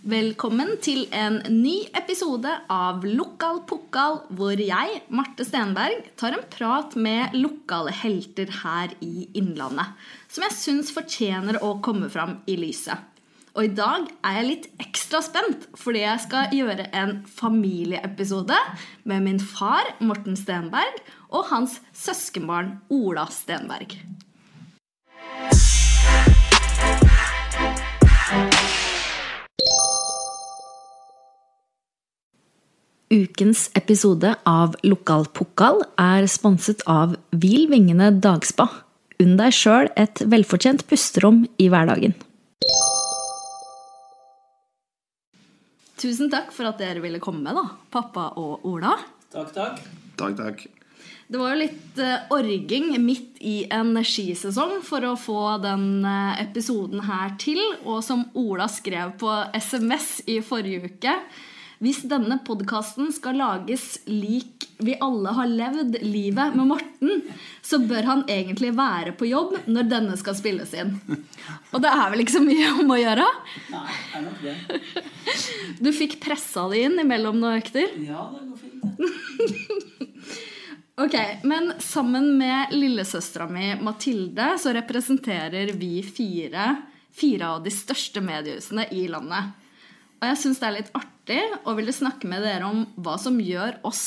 Velkommen til en ny episode av Lokal Pokal, hvor jeg, Marte Stenberg, tar en prat med lokale helter her i Innlandet, som jeg syns fortjener å komme fram i lyset. Og i dag er jeg litt ekstra spent, fordi jeg skal gjøre en familieepisode med min far, Morten Stenberg, og hans søskenbarn, Ola Stenberg. Ukens episode av Lokal Pokal er sponset av Hvil vingene dagspa. Unn deg sjøl et velfortjent pusterom i hverdagen. Tusen takk for at dere ville komme, da, pappa og Ola. Takk, takk. Takk, takk. Det var jo litt uh, orging midt i en skisesong for å få den uh, episoden her til. Og som Ola skrev på SMS i forrige uke Hvis denne podkasten skal lages lik vi alle har levd livet med Morten, så bør han egentlig være på jobb når denne skal spilles inn. Og det er vel ikke så mye om å gjøre? Nei, det er nok det. Du fikk pressa det inn imellom noen økter? Ja, det går fint. det. Ok, Men sammen med lillesøstera mi Mathilde så representerer vi fire, fire av de største mediehusene i landet. Og jeg syns det er litt artig og ville snakke med dere om hva som gjør oss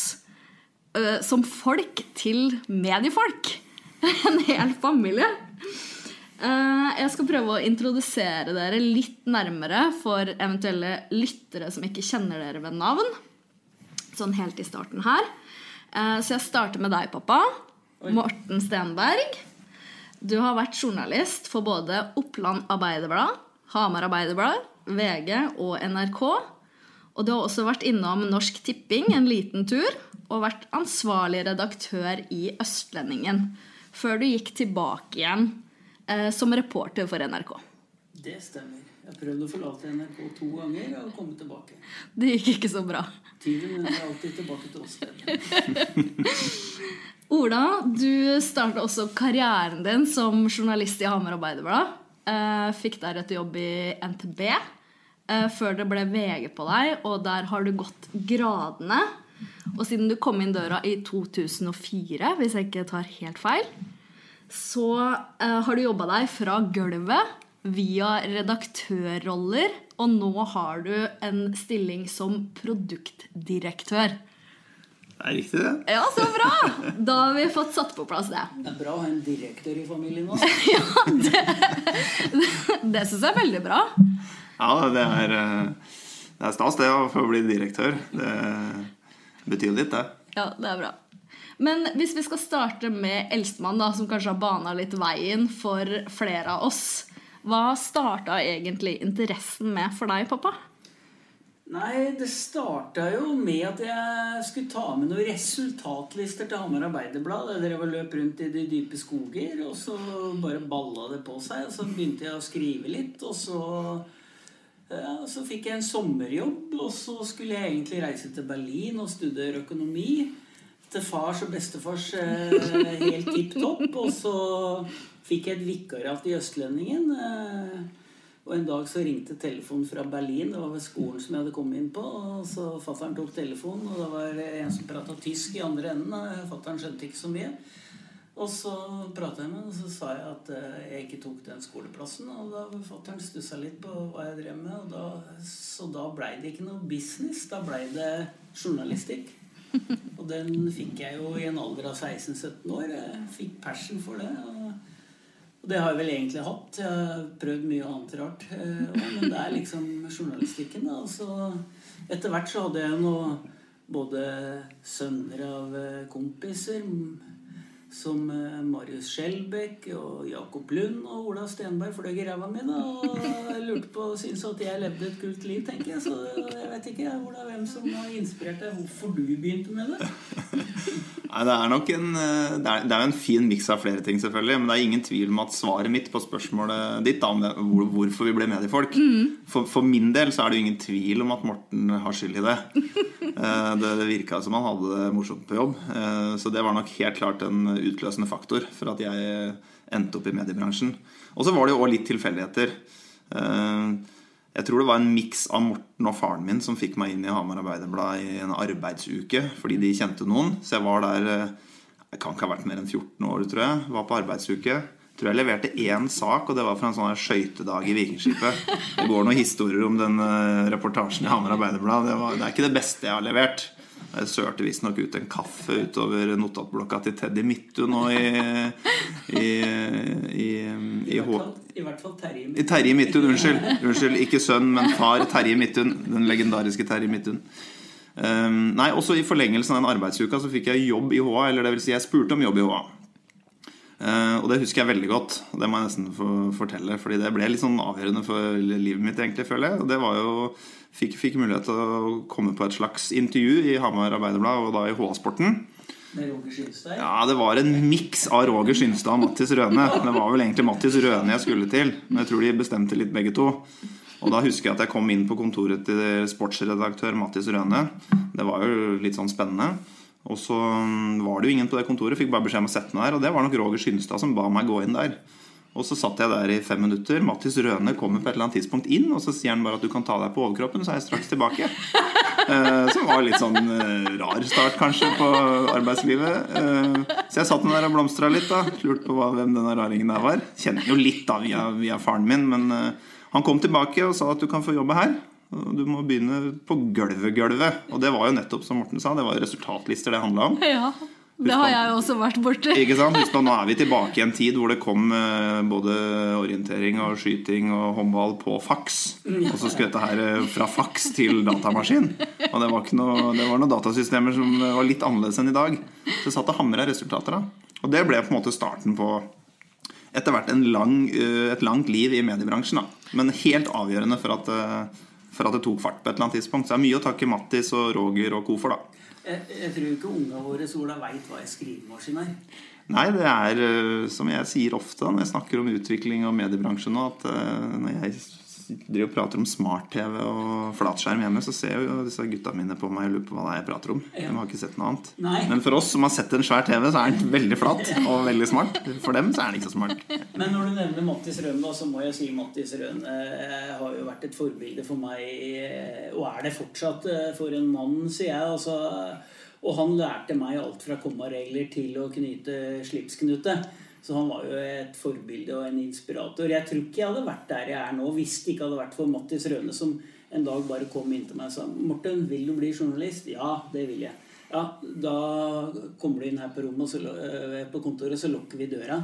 uh, som folk til mediefolk. En hel familie. Uh, Jeg skal prøve å introdusere dere litt nærmere for eventuelle lyttere som ikke kjenner dere ved navn. Sånn helt i starten her. Uh, Så jeg starter med deg, pappa. Morten Stenberg. Du har vært journalist for både Oppland Arbeiderblad, Hamar Arbeiderblad, VG og NRK. Og du har også vært innom Norsk Tipping en liten tur, og vært ansvarlig redaktør i Østlendingen, før du gikk tilbake igjen eh, som reporter for NRK. Det stemmer. Jeg prøvde å forlate NRK to ganger og komme tilbake. Det gikk ikke så bra. Tiden vender alltid tilbake til oss. Ola, du startet også karrieren din som journalist i Hamar Arbeiderblad. Eh, Fikk deretter jobb i NTB eh, før det ble VG på deg, og der har du gått gradene. Og siden du kom inn døra i 2004, hvis jeg ikke tar helt feil, så eh, har du jobba deg fra gulvet via redaktørroller, og nå har du en stilling som produktdirektør. Det er riktig, det. Ja, så bra! Da har vi fått satt på plass det. Det er bra å ha en direktør i familien nå. Det syns jeg er veldig bra. Ja, det er, eh, det er stas, det, å få bli direktør. Det betyr litt, det. Ja, det er bra. Men hvis vi skal starte med eldstemann, da, som kanskje har bana litt veien for flere av oss. Hva starta egentlig interessen med for deg, pappa? Nei, det starta jo med at jeg skulle ta med noen resultatlister til Hamar Arbeiderblad. Jeg drev og løp rundt i de dype skoger, og så bare balla det på seg. Og så begynte jeg å skrive litt, og så ja, så fikk jeg en sommerjobb, og så skulle jeg egentlig reise til Berlin og studere økonomi. Til fars og bestefars eh, helt tipp topp. Og så fikk jeg et vikariat i Østlendingen. Og en dag så ringte telefonen fra Berlin. Det var ved skolen som jeg hadde kommet inn på. Og så Fattern tok telefonen, og det var en som prata tysk i andre enden. Fattern skjønte ikke så mye. Og så prata jeg med ham, og så sa jeg at eh, jeg ikke tok den skoleplassen. Og da fattern stussa litt på hva jeg drev med, da, så da blei det ikke noe business. Da blei det journalistikk. Og den fikk jeg jo i en alder av 16-17 år. Jeg fikk passion for det. Og og det har jeg vel egentlig hatt. Jeg har prøvd mye annet rart. eh, Men det er liksom journalistikken. Da. Så etter hvert så hadde jeg nå både sønner av eh, kompiser som eh, Marius Skjelbæk og Jakob Lund og Ola Stenberg fløy i ræva mi. da, Og jeg lurte på og syntes at jeg levde et kult liv, tenker jeg. Så jeg vet ikke Ola, hvem som har inspirert deg, hvorfor du begynte med det. Nei, det er nok en, eh, det er, det er en fin miks av flere ting, selvfølgelig. Men det er ingen tvil om at svaret mitt på spørsmålet ditt da, om det, hvor, hvorfor vi ble mediefolk for, for min del så er det jo ingen tvil om at Morten har skyld i det. Eh, Det, det virka som han hadde det morsomt på jobb. Eh, Så det var nok helt klart en utløsende faktor for at jeg endte opp i mediebransjen. Og så var det jo òg litt tilfeldigheter. Eh, Jeg tror det var en miks av Morten og faren min som fikk meg inn i Hamar Arbeiderblad i en arbeidsuke fordi de kjente noen. Så jeg var der eh, Jeg kan ikke ha vært mer enn 14 år, tror jeg. Var på arbeidsuke. Tror jeg leverte én sak, og det var fra en sånn skøytedag i Vikingskipet. Det går noen historier om den eh, reportasjen i Hamar Arbeiderblad. Det, var, det er ikke det beste jeg har levert. Jeg sørte visstnok ut en kaffe utover notatblokka til Teddy Midtun nå i, i, i, I, i, hvert fall, I Terje. i Terje Midtun, unnskyld. Unnskyld, Ikke sønn, men far Terje Midtun. Den legendariske Terje Midtun. Um, nei, også I forlengelsen av den arbeidsuka så fikk jeg jobb i HA. Eller det vil si, jeg spurte om jobb i HA. Eh, og det husker jeg veldig godt. Det må jeg nesten få fortelle. Fordi det ble litt sånn avgjørende for livet mitt, egentlig, føler jeg. Og det var jo Fikk, fikk mulighet til å komme på et slags intervju i Hamar Arbeiderblad, og da i HA-sporten. Med Roger Skynstad. Ja, det var en miks av Roger Skynstad og Mattis Røne. Det var vel egentlig Mattis Røne jeg skulle til, men jeg tror de bestemte litt begge to. Og da husker jeg at jeg kom inn på kontoret til sportsredaktør Mattis Røne. Det var jo litt sånn spennende. Og så var det jo ingen på det kontoret, fikk bare beskjed om å sette meg der. Og det var nok Roger Skynstad som ba meg gå inn der. Og så satt jeg der i fem minutter. Mattis Røne kommer på et eller annet tidspunkt inn, og så sier han bare at du kan ta deg på overkroppen, så er jeg straks tilbake. Eh, Som var litt sånn eh, rar start, kanskje, på arbeidslivet. Eh, Så jeg satt der og blomstra litt. da Lurte på hva, hvem denne raringen der var. Kjenner jo litt da via, via faren min, men eh, han kom tilbake og sa at du kan få jobbe her. Du må begynne på gulvet-gulvet. Og det var jo nettopp som Morten sa, det var resultatlister det handla om. Ja, det har jeg også vært borti. Ikke sant? Husk Nå er vi tilbake i en tid hvor det kom eh, både orientering og skyting og håndball på faks. Og så skulle dette her eh, fra faks til datamaskin. Og det var, noe, det var noen datasystemer som var litt annerledes enn i dag. Så det satt og hamra resultater. da. Og det ble på en måte starten på etter hvert en lang, eh, et langt liv i mediebransjen. da. Men helt avgjørende for at, for at det tok fart på et eller annet tidspunkt. Så det er mye å takke Mattis og Roger og co. for, da. Jeg, jeg tror ikke unga våre Sola veit hva en skrivemaskin er. Nei, det er eh, som jeg sier ofte når jeg snakker om utvikling og mediebransjen nå, at eh, når jeg driver og prater om smart-TV og flatskjerm hjemme, så ser jo disse gutta mine på meg og lurer på hva det er jeg prater om. De har ikke sett noe annet. Nei. Men for oss som har sett en svær TV, så er den veldig flat og veldig smart. For dem så er den ikke så smart. Men når du nevner Mattis Røne, så må jeg si Mattis Røne eh, har jo vært et forbilde for meg, eh, og er det fortsatt eh, for en mann, sier jeg. Altså, og han lærte meg alt fra kommaregler til å knyte slipsknute. Så han var jo et forbilde og en inspirator. Jeg tror ikke jeg hadde vært der jeg er nå hvis det ikke hadde vært for Mattis Røne, som en dag bare kom inn til meg og sa 'Morten, vil du bli journalist?' 'Ja, det vil jeg'. Ja, da kommer du inn her på rommet så, øh, på kontoret, så lukker vi døra.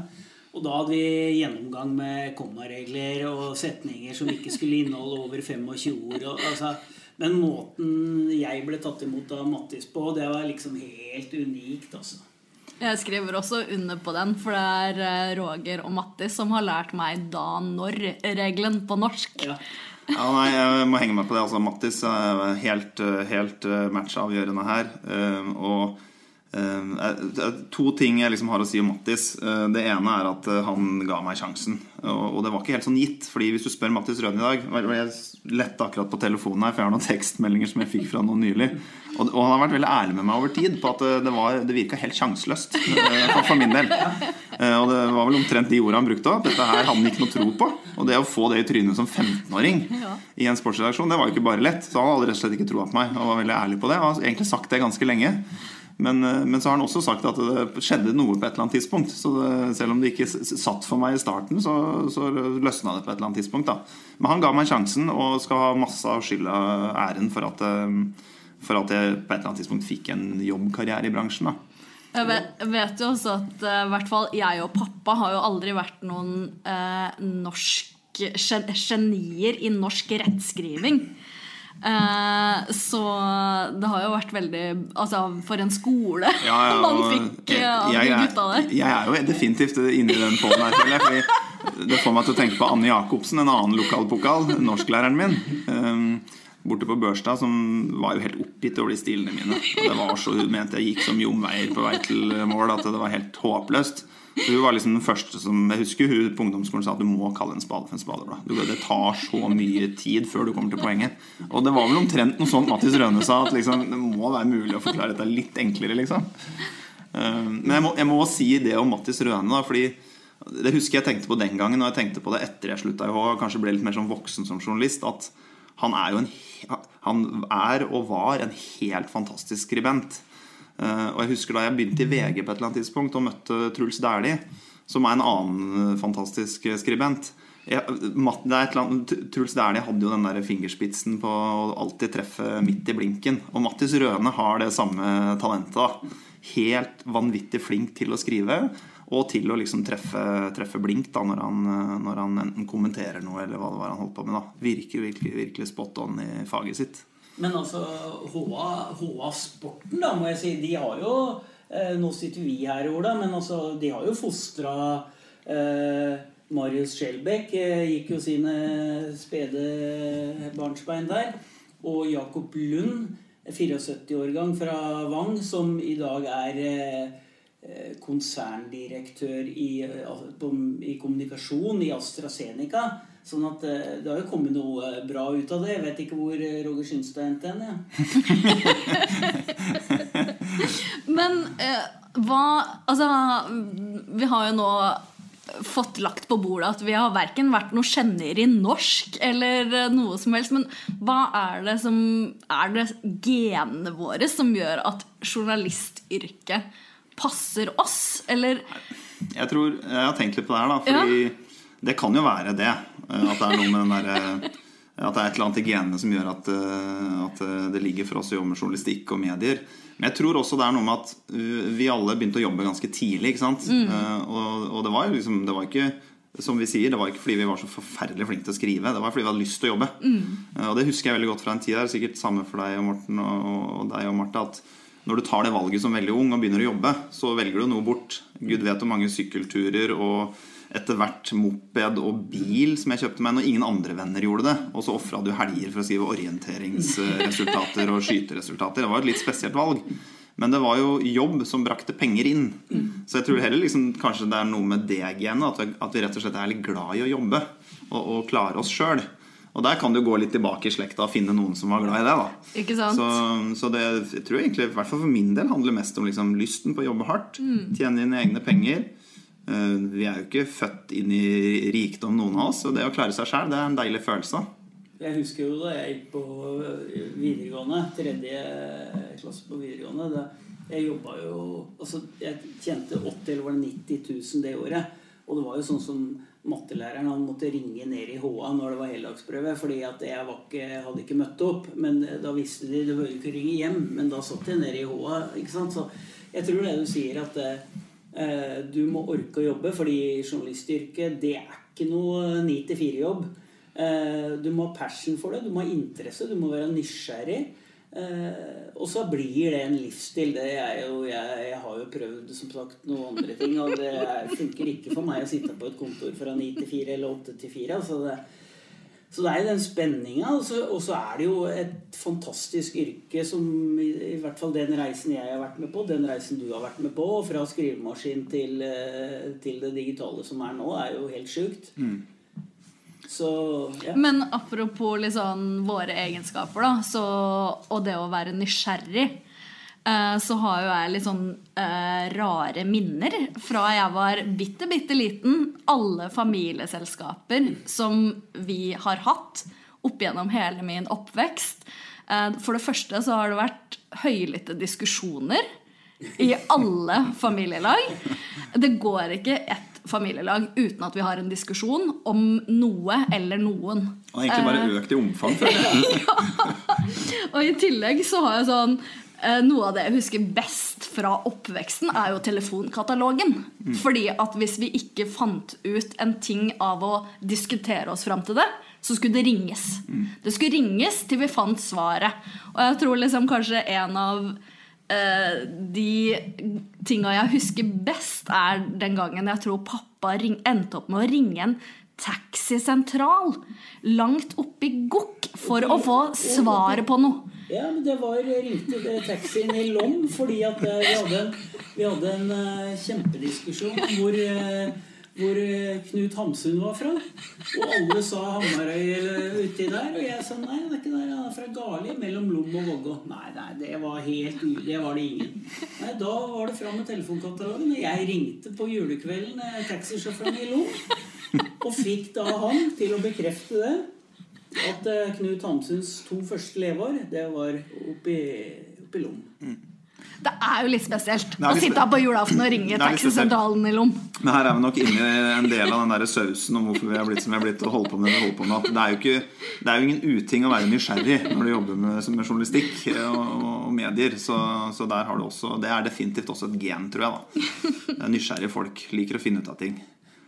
Og da hadde vi gjennomgang med kommaregler og setninger som ikke skulle inneholde over 25 ord. Og, altså, men måten jeg ble tatt imot av Mattis på, det var liksom helt unikt, altså. Jeg skriver også under på den, for det er eh, Roger og Mattis som har lært meg da-når-regelen på norsk. Ja. Ja, nei, jeg må henge meg på det. Altså, Mattis er helt, helt matchavgjørende her. Eh, Og eh, to ting jeg liksom har å si om Mattis. Eh, Det ene er at eh, han ga meg sjansen. Og det var ikke helt sånn gitt. Fordi hvis du spør Mattis Røden i dag Jeg lette akkurat på telefonen her, for jeg har noen tekstmeldinger som jeg fikk fra noen nylig. Og, han har vært veldig ærlig med meg over tid på at eh, det, var, det virka helt sjanseløst. eh, For, min del. Eh, Og det var vel omtrent de ordene han brukte òg. Dette her hadde han ikke noe tro på. Og det å få det i trynet som 15-åring i en sportsredaksjon, det var jo ikke bare lett. Så han hadde rett og slett ikke troa på meg. Og var veldig ærlig på det. Og har egentlig sagt det ganske lenge. Men, eh, men så har han også sagt at det skjedde noe på et eller annet tidspunkt. Så det, selv om det ikke satt for meg i starten, så, så løsna det på et eller annet tidspunkt. Da. Men han ga meg sjansen og skal ha masse av skylda æren for at, eh, for at jeg på et eller annet tidspunkt fikk en jobbkarriere i bransjen. Da. Jeg vet, vet jo også at eh, i hvert fall jeg og pappa har jo aldri vært noen eh, norsk gen- genier i norsk rettskriving. Eh, så det har jo vært veldig Altså, for en skole Ja, ja, man fikk jeg- eh, av de gutta der. Jeg er jo definitivt inni den poden her. føler jeg, fordi Det får meg til å tenke på Anne Jacobsen, en annen lokalpokal, norsklæreren min. Um, borte på Børstad, som var jo helt oppgitt over de stilene mine. Og det var så, Hun mente jeg gikk som jomveier på vei til mål at det var helt håpløst. Så var liksom den første som Jeg husker hun på ungdomsskolen sa at du må kalle en spade for en spadeblad. Det tar så mye tid før du kommer til poenget. Og det var vel omtrent noe sånt Mattis Røne sa, at liksom, det må være mulig å forklare dette litt enklere, liksom. Eh, Men jeg må, jeg må si det om Mattis Røne, da, fordi Det husker jeg tenkte på den gangen, og jeg tenkte på det etter jeg slutta i HA, Kanskje ble litt mer sånn voksen som journalist. At han er jo en Han er og var en helt fantastisk skribent. Eh, og jeg husker da jeg begynte i VG på et eller annet tidspunkt og møtte Truls Dæhlie, som er en annen fantastisk skribent. Jeg, annet, Truls Dæhlie hadde jo den der fingerspitsen på å alltid treffe midt i blinken. Og Mattis Røne har det samme talentet. Helt vanvittig flink til å skrive. Og til å liksom treffe, treffe blink da, når han, når han, enten kommenterer noe eller hva det var han holdt på med. da Virker virkelig, virkelig spot on i faget sitt. Men altså, HA, HA Sporten, da, må jeg si, de har jo eh, Nå sitter vi her, Ola, men altså, de har jo fostra eh, Marius Skjelbæk eh, gikk jo sine spede barnsbein der. Og Jakob Lund, 74-årgang fra Vang, som i dag er eh, konserndirektør i, eh, i, kommunikasjon i AstraZeneca. Sånn at eh, det har jo kommet noe bra ut av det. Jeg vet ikke hvor Roger Skynstad endte hen. Ja. Men eh, hva Altså, vi har jo nå fått lagt på bordet at vi har verken vært noe kjenner i norsk eller noe som helst. Men hva er det som Er det genene våre som gjør at journalistyrket passer oss, eller Jeg tror Jeg har tenkt litt på det her, da. Fordi ja. det kan jo være det. Eh, at det er noe med den derre eh, at det er et eller annet i genene som gjør at, eh, at, det ligger for oss å jobbe med journalistikk og medier. Men jeg tror også det er noe med at vi alle begynte å jobbe ganske tidlig. ikke sant? Mm. Og, og, det var jo liksom Det var ikke som vi sier, det var ikke fordi vi var så forferdelig flinke til å skrive. Det var fordi vi hadde lyst til å jobbe. Mm. Og det husker jeg veldig godt fra en tid der. Sikkert samme for deg og Morten og, deg og Marte. at når du tar det valget som veldig ung og begynner å jobbe, så velger du noe bort. Gud vet hvor mange sykkelturer og etter hvert moped og bil som jeg kjøpte meg når ingen andre venner gjorde det. Og så ofra du helger for å skrive orienteringsresultater og skyteresultater. Det var et litt spesielt valg. Men det var jo jobb som brakte penger inn. Så jeg tror heller liksom, kanskje det er noe med det genet. At, at, vi rett og slett er litt glad i å jobbe og, og klare oss sjøl. Og der kan du gå litt tilbake i slekta og finne noen som var glad i det. da. Ikke sant? Så, så det jeg tror egentlig, i hvert fall for min del, handler mest om liksom, lysten på å jobbe hardt. Mm. Tjene dine egne penger. Uh, vi er jo ikke født inn i rikdom, noen av oss. Og det å klare seg sjøl, det er en deilig følelse. Jeg husker jo da jeg gikk på videregående, tredje klasse på videregående da Jeg jobba jo altså Jeg tjente 80 eller var det 90 000 det året. Og det var jo sånn som mattelæreren han måtte ringe ned i HA når det var heldagsprøve, fordi at jeg ikke, hadde ikke møtt opp. Men eh, da visste de det bør ikke ringe hjem, men da satt jeg nede i HA. ikke sant? Så jeg tror det du sier, at eh, du må orke å jobbe, fordi journalistyrket det er ikke noe 9-4-jobb. Eh, du må ha passion for det, du må ha interesse, du må være nysgjerrig. Eh, og så blir det en livsstil. Det jo, jeg, jeg, har jo prøvd som sagt noen andre ting, og det er, funker ikke for meg å sitte på et kontor fra 9 til 4 eller 8 til 4. Altså det, så det er jo den spenninga. Og så er det jo et fantastisk yrke som i, i, hvert fall den reisen jeg har vært med på, den reisen du har vært med på, fra skrivemaskin til, eh, til det digitale som er nå, er jo helt sjukt. Mm. Så, ja. Men apropos liksom våre egenskaper, da, så, og det å være nysgjerrig, så har jo jeg litt sånn eh, rare minner fra jeg var bitte, bitte liten. Alle familieselskaper som vi har hatt opp gjennom hele min oppvekst. Eh, for det første så har det vært høylytte diskusjoner i alle familielag. Det går ikke ett familielag uten at vi har en diskusjon om noe eller noen. Og egentlig bare eh, økt i omfang. ja. Og i tillegg så har jeg sånn eh, noe av det jeg husker best fra oppveksten, er jo telefonkatalogen. Mm. Fordi at hvis vi ikke fant ut en ting av å diskutere oss fram til det, så skulle det ringes. Mm. Det skulle ringes til vi fant svaret. Og jeg tror liksom kanskje en av Uh, de tinga jeg husker best, er den gangen jeg tror pappa endte opp med å ringe en taxisentral langt oppi Gokk for å få svaret på noe. Ja, men det var ringte det taxien i Lom fordi at uh, vi hadde en, vi hadde en uh, kjempediskusjon hvor hvor Knut Hamsun var fra. Og alle sa Hamarøy uti der. Og jeg sa nei, det er ikke der, han er fra Gali, mellom Lom og Vågå. Nei, nei, det var helt. Det var det ingen. Nei, Da var det fram med telefonkatalogen. og Jeg ringte på julekvelden eh, taxisjåføren i Lom, og fikk da han til å bekrefte det. At eh, Knut Hamsuns to første leveår, det var oppi, oppi Lom. Det er jo litt spesielt å litt sitte her på julaften og ringe taxisentralen i Lom. Men her er vi nok inne i en del av den der sausen om hvorfor vi har blitt som vi har blitt og holdt på med det vi holder på med. Det er jo ikke Det er jo ingen uting å være nysgjerrig når du jobber med, med journalistikk og, og medier. Så, så der har du også Det er definitivt også et gen, tror jeg. da Det er Nysgjerrige folk liker å finne ut av ting.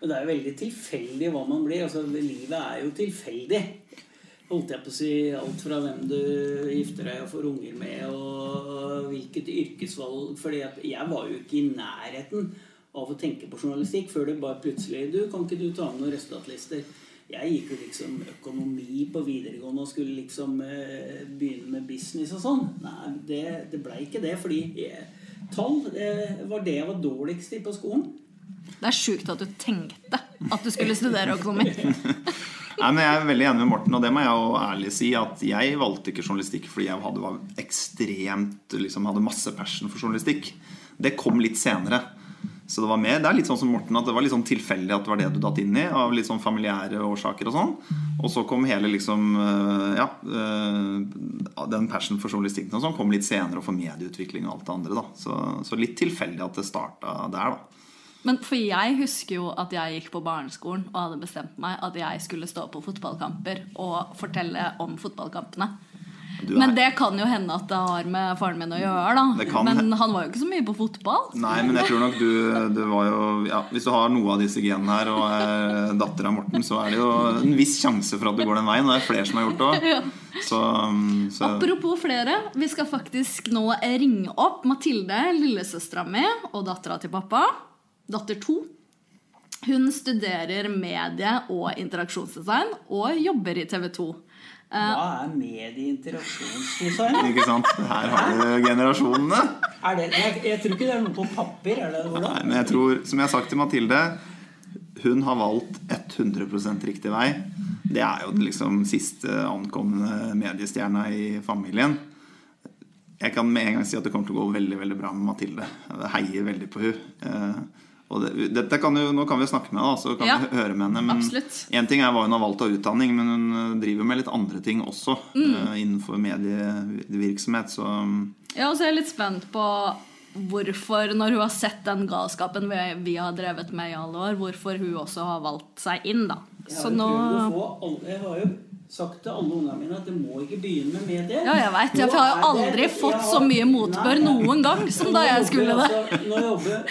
Det er jo veldig tilfeldig hva man blir. altså Livet er jo tilfeldig. Holdt jeg på å si alt fra hvem du gifter deg og får unger med, og hvilket yrkesvalg fordi jeg var jo ikke i nærheten av å tenke på journalistikk før det bare plutselig Du, kan ikke du ta med noen resultatlister? Jeg gikk jo liksom økonomi på videregående og skulle liksom eh, begynne med business og sånn. Nei, det, det blei ikke det, fordi eh, tall eh, var det jeg var dårligst i på skolen. Det er sjukt at du tenkte at du skulle studere økonomi. Nei, men Jeg er veldig enig med Morten, og det må jeg jo ærlig si. At jeg valgte ikke journalistikk fordi jeg hadde, ekstremt liksom, hadde masse passion for journalistikk. Det kom litt senere. Så det var mer, det er litt sånn som Morten at det var litt sånn tilfeldig at det var det du datt inn i. Av litt sånn familiære årsaker og sånn. Og så kom hele liksom øh, Ja, øh, den passion for journalistikken og sånn kom litt senere, og for medieutvikling og alt det andre. da Så, så litt tilfeldig at det starta der, da. Men for jeg husker jo at jeg gikk på barneskolen og hadde bestemt meg at jeg skulle stå på fotballkamper og fortelle om fotballkampene. Du Men er- det kan jo hende at det har med faren min å gjøre, da. kan Men han var jo ikke så mye på fotball. Nei, men jeg tror nok du, du var jo ja, Hvis du har noe av disse genene her og er datter av Morten, så er det jo en viss sjanse for at du går den veien. Og det er flere som har gjort det òg. Så, um, så Apropos flere, vi skal faktisk nå ringe opp Mathilde, lillesøstera mi og dattera til pappa. Datter to. Hun studerer medie- og interaksjonsdesign og jobber i TV 2. Hva er medieinteraksjonsdesign? Ikke sant? Her har du generasjonene. Er det, jeg, jeg tror ikke det er noe på papir. Er det? Nei, men jeg tror, som jeg har sagt til Mathilde, hun har valgt 100% riktig vei. Det er jo liksom siste ankomne mediestjerna i familien. Jeg kan med en gang si at det kommer til å gå veldig veldig bra med Mathilde. Jeg heier veldig på hun og det, dette kan jo, Nå kan vi snakke med henne, så kan Ja, vi høre med henne. Men én en ting er hva hun har valgt av utdanning, men hun eh, driver med litt andre ting også Mm. uh, innenfor medievirksomhet. Så Ja, og så er jeg litt spent på hvorfor, når hun har sett den galskapen vi, vi har drevet med i alle år, hvorfor hun også har valgt seg inn, da. Jeg har, jo nå prøvd å få alle, jeg har jo sagt til alle ungene mine at det må ikke begynne med medier Ja, jeg vet. Jeg Nå har jo aldri det- fått har- så mye motbør Nei, noen gang som da jeg skulle det. Altså, nå jobber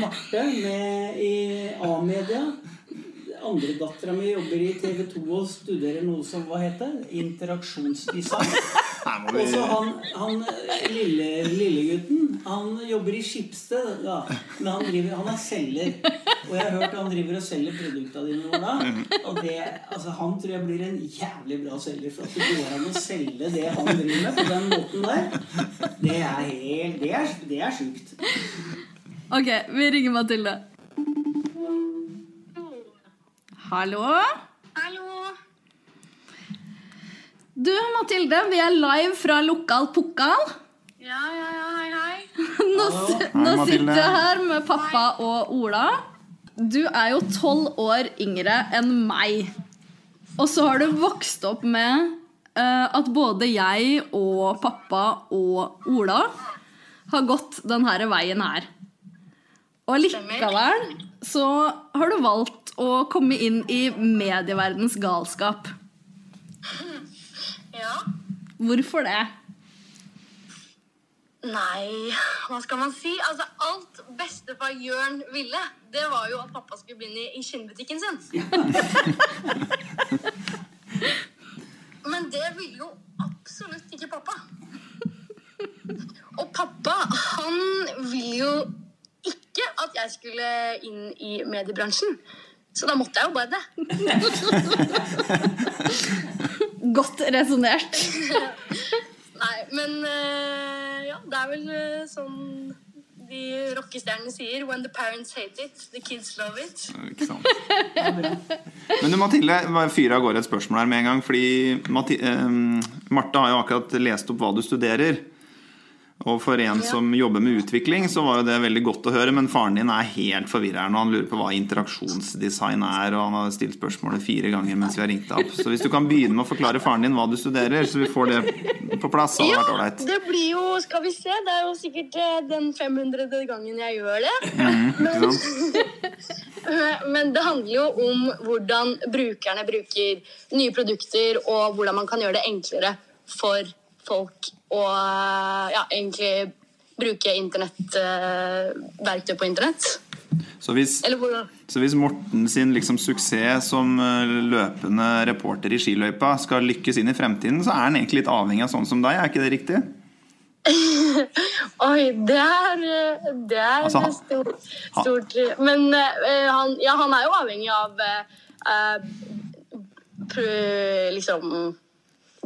Marte med i A-media. Andredattera mi jobber i TV 2 og studerer noe som hva heter? Interaksjonsdesign. Og så han, han lille, lillegutten, han jobber i Skipsted, ja. Men han, driver, han er selger. Og jeg har hørt han driver og selger produktene dine nå. Og det, altså, han tror jeg blir en jævlig bra selger. For at det går an å selge det han driver med, på den måten der, det er helt Det er, det er sjukt. Ok, vi ringer Mathilde. Hallo? Hallo. Du, Mathilde, vi er live fra Lokal Pokal. Ja, ja, ja, hei, hei. Nå, nå Hei, sitter jeg her med pappa og Ola. Du er jo tolv år yngre enn meg. Og så har du vokst opp med uh, at både jeg og pappa og Ola har gått denne veien her. Og likevel så har du valgt å komme inn i medieverdens galskap. Ja. Hvorfor det? Nei, hva skal man si? Altså, alt bestefar Jørn ville, det var jo at pappa skulle begynne i skinnbutikken sin. Men det ville jo absolutt ikke pappa. Og pappa, han ville jo ikke at jeg skulle inn i mediebransjen. Så da måtte jeg jo bare det. Godt resonnert. Nei, men eh, ja, det er vel eh, sånn de rockestjernene sier. When the parents hate it, the kids love it. Ikke sant? Men du, Mathilde, fyre av gårde et spørsmål her med en gang. Fordi eh, Marte har jo akkurat lest opp hva du studerer. Og for en som jobber med utvikling, så var jo det veldig godt å høre. Men faren din er helt forvirra her nå. Han lurer på hva interaksjonsdesign er, og han har stilt spørsmålet fire ganger mens vi har ringt deg opp. Så hvis du kan begynne med å forklare faren din hva du studerer, så vi får det på plass, hadde vært ålreit. det blir jo Skal vi se, det er jo sikkert eh, den 500. gangen jeg gjør det. Mm, men, Men det handler jo om hvordan brukerne bruker nye produkter, og hvordan man kan gjøre det enklere for folk å ja, egentlig bruke internett, eh, verktøy på internett. Så hvis, så hvis Morten sin liksom suksess som eh, løpende reporter i skiløypa skal lykkes inn i fremtiden, så er han egentlig litt avhengig av sånn som deg, er ikke det riktig? Oi, det er, eh, det er Altså, stort, stort. Men eh, han, ja, han er jo avhengig av eh, eh, liksom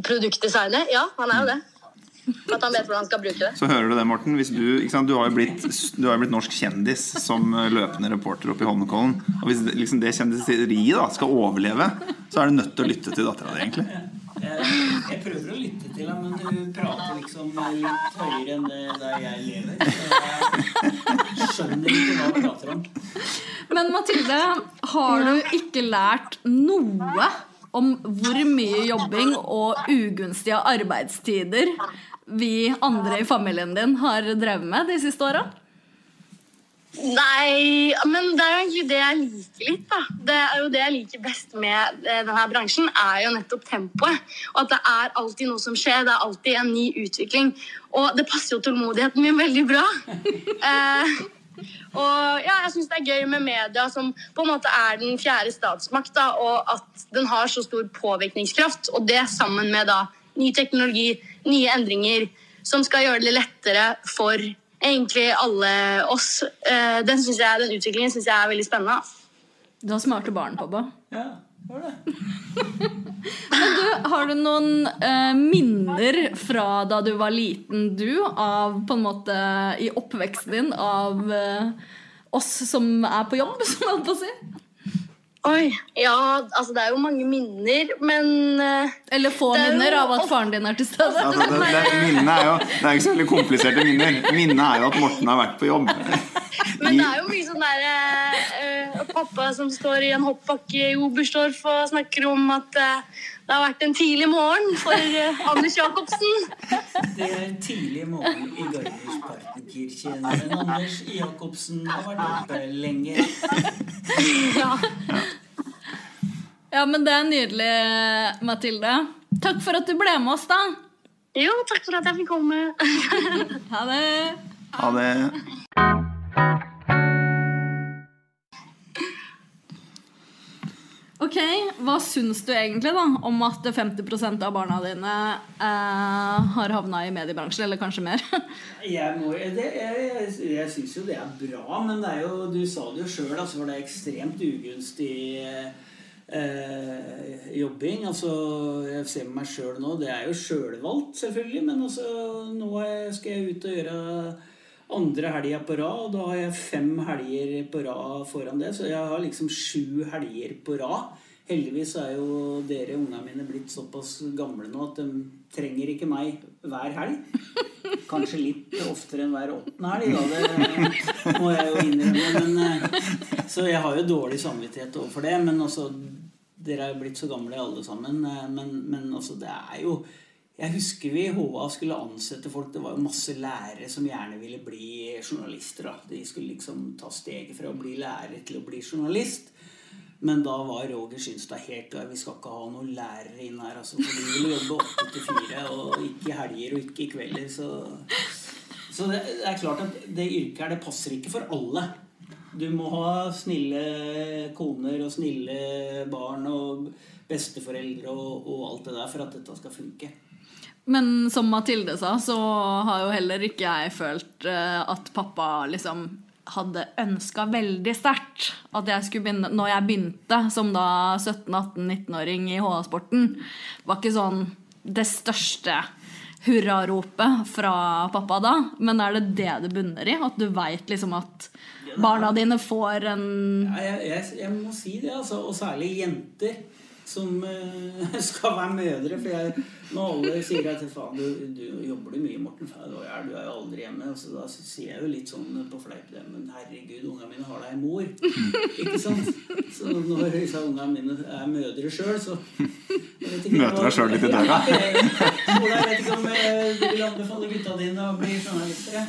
produktdesignet. Ja, han er jo det. At han vet hvordan han skal bruke det. Så hører du det, Morten. Hvis du, ikke sant, du har jo blitt, du har jo blitt norsk kjendis som eh, løpende reporter oppe i Holmenkollen. Og hvis liksom det kjendiseriet da skal overleve, så er du nødt til å lytte til dattera di, egentlig. Jeg, jeg prøver å lytte til ham, men du prater liksom litt høyere enn det der jeg lever. Så jeg skjønner ikke hva du prater om. Men Mathilde, har du ikke lært noe om hvor mye jobbing og ugunstige arbeidstider vi andre i familien din har drevet med de siste åra? Nei, men det er jo egentlig det jeg liker litt, da. Det er jo det jeg liker best med eh, denne bransjen, er jo nettopp tempoet. Og at det er alltid noe som skjer. Det er alltid en ny utvikling. Og det passer jo tålmodigheten min veldig bra. Eh, og ja, jeg syns det er gøy med media, som på en måte er den fjerde statsmakt, da, og at den har så stor påvirkningskraft. Og det sammen med da ny teknologi, nye endringer, som skal gjøre det lettere for egentlig alle oss. Eh, Den, synes jeg, den utviklingen syns jeg er veldig spennende. Du har smarte barn, pappa. Ja, var det. Du, har du noen eh, minner fra da du var liten, du, av på en måte i oppveksten din, av eh, oss som er på jobb, som jeg holdt på å si? Oi, Ja, altså det er jo mange minner, men eh, Eller få Det er jo minner av at faren din er til stede? Altså, det, det, minnene er jo Det er ikke så veldig kompliserte minner. Minnet er jo at Morten har vært på jobb. Men det er jo mye sånn der uh, Pappa som står i en hoppbakke i Oberstdorf og snakker om at eh, det har vært en tidlig morgen for eh, Anders Jacobsen. Det er en tidlig morgen i Garderspartenkirken. Men Anders Jacobsen har vært oppe lenge. Ja. Ja, men det er nydelig, Mathilde. Takk for at du ble med oss, da. Jo, takk for at jeg fikk komme. Ha det. Ha det. Hva syns du egentlig da om at 50% av barna dine eh, har havna i mediebransjen, eller kanskje mer? Jeg, må, jeg, jeg, syns jo det er bra, men det er jo, du sa det jo sjøl, altså, for det ekstremt ugunstig eh, jobbing. Altså, jeg ser meg sjøl nå, det er jo sjølvalgt, selvfølgelig, men altså, nå skal jeg ut og gjøre andre helga på rad, og da har jeg fem helger på rad foran det, så jeg har liksom sju helger på rad. Heldigvis er jo dere ungene mine blitt såpass gamle nå at de trenger ikke meg hver helg. Kanskje litt oftere enn hver åttende helg, da. Det må jeg jo innrømme. Men, eh, så jeg har jo dårlig samvittighet overfor det. Men altså, dere er jo blitt så gamle alle sammen. eh, Men, men altså, det er jo Jeg husker vi i HA skulle ansette folk. Det var jo masse lærere som gjerne ville bli journalister. da. De skulle liksom ta steget fra å bli lærer til å bli journalist. Men da var Roger Skynstad helt klar. Vi skal ikke ha noen lærere inn her. Altså, for de vil jobbe åtte til fire, og ikke helger og ikke i kvelder. Så, så det, det er klart at det yrket her, det passer ikke for alle. Du må ha snille koner og snille barn og besteforeldre og, og alt det der for at dette skal funke. Men som Mathilde sa, så har jo heller ikke jeg følt eh, at pappa liksom hadde ønska veldig sterkt at jeg skulle begynne Når jeg begynte som da 17-18-19-åring i HA-sporten, var ikke sånn det største hurraropet fra pappa da, men er det det det bunner i? At du veit liksom at barna dine får en Ja, jeg, jeg, jeg må si det, altså. Og særlig jenter som uh, skal være mødre. For jeg, når alle sier at faen, du, du jobber du mye, Morten. Og jeg, du er jo aldri hjemme. Og så da sier jeg jo litt sånn på fleip det. Men herregud, ungene mine har deg mor. Ikke sant? Så når disse ungene mine er mødre sjøl, så ikke Møter deg sjøl litt i døra. Ja, jeg, vet ikke om eh, du vil anbefale gutta dine å bli journalister?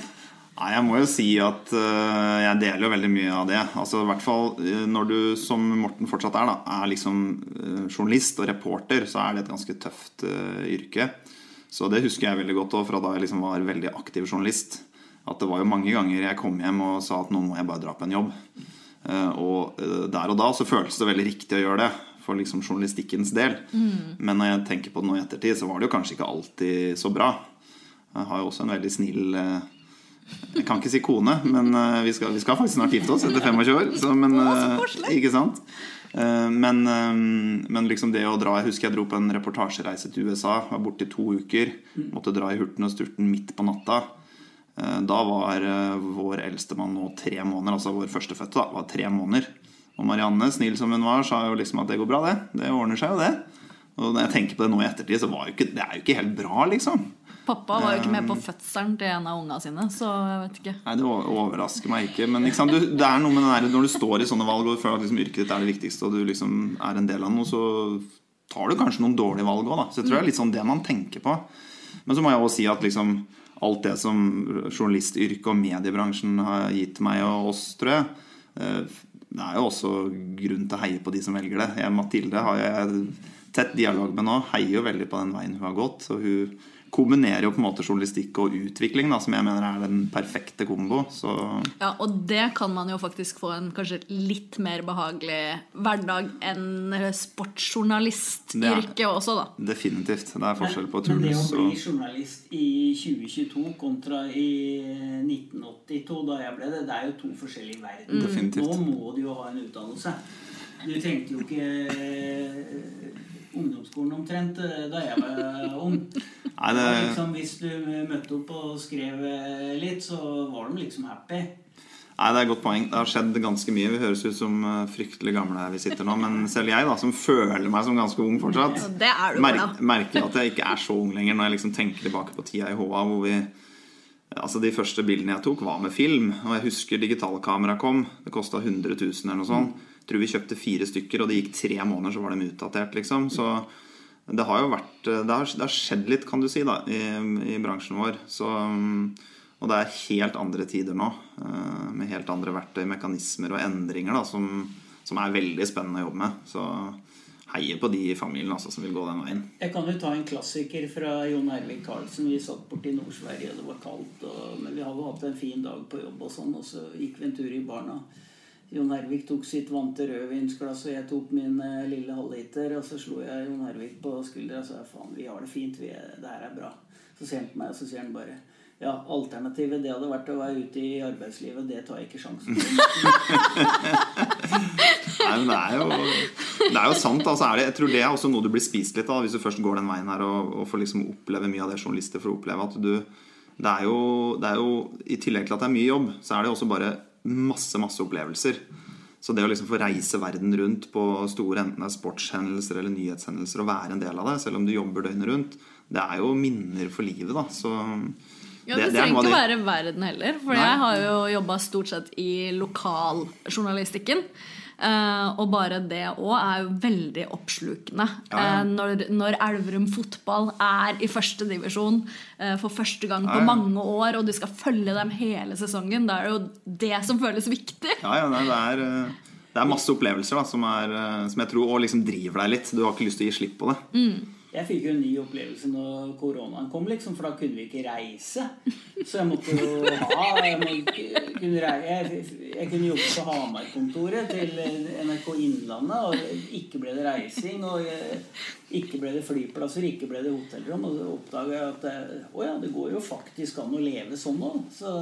Nei, Jeg må jo si at uh, jeg deler jo veldig mye av det. Altså i hvert fall øh, Når du, som Morten fortsatt er, da, er liksom uh, journalist og reporter, så er det et ganske tøft uh, yrke. Så det husker jeg veldig godt også fra da jeg liksom var veldig aktiv journalist. At det var jo mange ganger jeg kom hjem og sa at nå må jeg bare dra på en jobb. Eh, Og der og da så føltes det veldig riktig å gjøre det for liksom journalistikkens del. Men når jeg tenker på det nå i ettertid, så var det jo kanskje ikke alltid så bra. Jeg har jo også en veldig snill eh, jeg kan ikke si kone, men eh, vi skal, vi skal faktisk snart gifte oss etter 25 år. Så, men, eh, ikke sant? Eh, Men, men liksom det å dra Jeg husker jeg dro på en reportasjereise til USA. Var borte i to uker. Måtte dra i hurten og sturten midt på natta. Da var vår eldstemann nå tre måneder, altså vår førstefødte, da, var tre måneder. Og Marianne, snill som hun var, sa jo liksom at det går bra, det. Det ordner seg jo, det. Og når jeg tenker på det nå i ettertid, så var jo ikke, det er jo ikke helt bra, liksom. Pappa var jo ikke med på fødselen til en av unga sine, så jeg vet ikke. Nei, det overrasker meg ikke. Men ikke? Du, det er noe med den der, når du står i sånne valg og føler at liksom yrket ditt er det viktigste, og du liksom er en del av noe, så tar du kanskje noen dårlige valg òg. Så jeg tror det er litt sånn det man tenker på. Men så må jeg også si at liksom alt det som journalistyrket og mediebransjen har gitt meg og oss, tror jeg eh, Det er jo også grunn til å heie på de som velger det. Jeg, Mathilde har jeg tett dialog med nå. Heier jo veldig på den veien hun har gått. Og hun kombinerer jo på en måte journalistikk og utvikling, da, som jeg mener er den perfekte kombo. Så Ja, Og det kan man jo faktisk få en kanskje litt mer behagelig hverdag enn sportsjournalistyrket også, da. definitivt. Det er forskjell på Men det å bli journalist i 2022 kontra i 1982, da jeg ble det, det er jo to forskjellige verdener. Definitivt. Nå må du jo ha en utdannelse. Du trengte jo ikke ungdomsskolen omtrent eh, da jeg var ung. Nei, det, liksom, hvis du møtte opp og skrev eh, litt, så var de liksom happy. nei, det er et godt poeng. Det har skjedd ganske mye. Vi høres ut som eh, fryktelig gamle vi sitter nå. Men selv jeg, da, som føler meg som ganske ung fortsatt, det er du, mer merker at jeg ikke er så ung lenger når jeg liksom tenker tilbake på tida i HA hvor vi Altså De første bildene jeg tok, var med film. Og jeg husker digitalkamera kom. Det kosta 100 000 eller noe sånt. Tror vi kjøpte fire stykker, og det gikk tre måneder, så var de utdatert. liksom Så det har jo vært Det har, det har skjedd litt, kan du si, da i, i bransjen vår. Så, og det er helt andre tider nå, eh, med helt andre verktøy, mekanismer og endringer da som, som er veldig spennende å jobbe med. Så heier på de i familien altså, som vil gå den veien. Jeg kan jo ta en klassiker fra Jon Erving Karlsen. Vi satt borte i Nord-Sverige, det var kaldt. Og, men vi hadde hatt en fin dag på jobb, og sånn, og så gikk vi en tur i barna. Jon Ervik tok sitt vante rødvinsglass, og jeg tok min eh, lille halvliter. Og så slo jeg Jon Ervik på skuldra og sa faen, vi har det fint, vi det her er bra. Så ser han på meg, og så sier han bare ja, alternativet det hadde vært å være ute i arbeidslivet. Det tar jeg ikke sjansen. Nei, men det er jo, det er jo sant. Altså, er det, jeg tror det er også noe du blir spist litt av hvis du først går den veien her og, og får liksom oppleve mye av det journalister får oppleve. At du, det, er jo, det er jo I tillegg til at det er mye jobb, så er det også bare masse, masse opplevelser. Så det å liksom få reise verden rundt på store enten det er sportshendelser eller nyhetshendelser og være en del av det, selv om du jobber døgnet rundt, det er jo minner for livet, da. Så Ja, det, det trenger ikke de... være verden heller. For Nei. jeg har jo jobba stort sett i lokaljournalistikken. Uh, og bare det òg er jo veldig oppslukende. Ja, ja. Uh, når, når Elverum fotball er i første divisjon eh, for første gang på Ja, mange år, og du skal følge dem hele sesongen, da er det jo det som føles viktig. Ja, ja, det er det er masse opplevelser da, som, er, som jeg tror og liksom driver deg litt. Du har ikke lyst til å gi slipp på det. Jeg fikk jo en ny opplevelse når koronaen kom, liksom, for da kunne vi ikke reise. Så jeg måtte jo ha Jeg, må, kunne, jeg, jeg kunne jobbe på Hamar-kontoret til NRK Innlandet, og ikke ble det reising. Og ikke ble det flyplasser, ikke ble det hotellrom. Og så oppdaga jeg at å ja, det går jo faktisk an å leve sånn nå. Så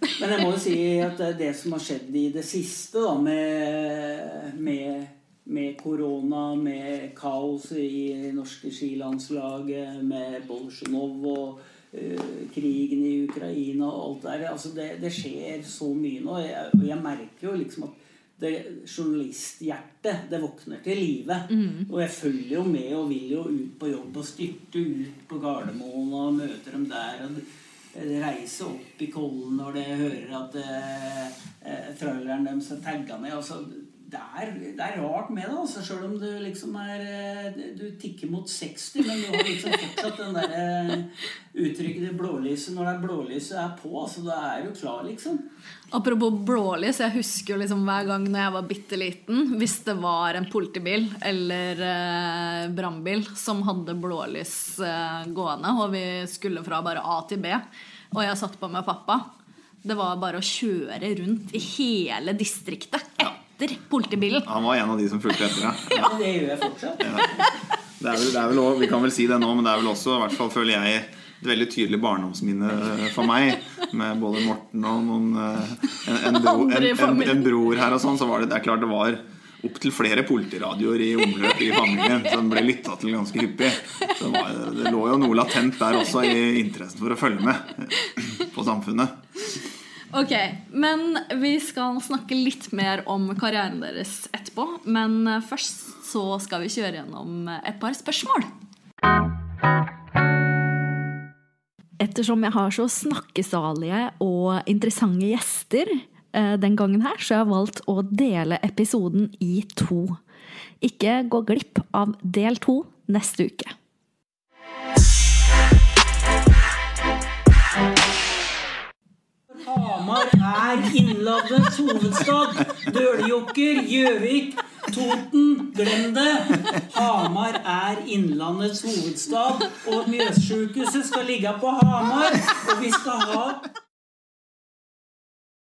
men jeg må jo si at det som har skjedd i det siste da, med, med, med korona, med kaos i norske skilandslaget, med Bolsjunov og uh, krigen i Ukraina og alt der. Altså det, det skjer så mye nå. Jeg, jeg merker jo liksom at det journalisthjertet det våkner til live. Mm. Og jeg følger jo med og vil jo ut på jobb og styrte ut på Gardermoen og møter dem der. og reise opp i Kollen når de hører at eh, eh traileren deres er tagga ned. Altså, det er, det er, rart med det, altså, sjøl om du liksom er eh, Du tikker mot 60, men du har liksom fortsatt den der eh, uttrykket i blålyset når det er blålyset er på. altså Da er du klar, liksom. Apropos blålys, jeg husker jo liksom hver gang når jeg var bitte liten, hvis det var en politibil eller eh, brannbil som hadde blålys eh, gående, og vi skulle fra bare A til B, og jeg satt på med pappa det var bare å kjøre rundt i hele distriktet. Ja etter politibilen. Han var en av de som fulgte etter, ja. ja. Det gjør jeg fortsatt. Ja. Det er vel, det er vel også, vi kan vel si det nå, men det er vel også, i hvert fall føler jeg, et veldig tydelig barndomsminne for meg. Med både Morten og noen, eh, en, en, bro, en, en, en bror her og sånn. Så var det, det er klart det var opptil flere politiradioer i omløp i familien som ble lytta til ganske hyppig. Så det, var, det lå jo noe latent der også i interessen for å følge med på samfunnet. Ok, men vi skal snakke litt mer om karrieren deres etterpå. Men først så skal vi kjøre gjennom et par spørsmål. Ettersom jeg har så snakkesalige og interessante gjester eh, den gangen her, så jeg har jeg valgt å dele episoden i to. Ikke gå glipp av del to neste uke. Hamar er Innlandets hovedstad. Døljokker, Gjøvik, Toten, glem det! Hamar er Innlandets hovedstad, og Mjøssykehuset skal ligge på Hamar. Og vi skal ha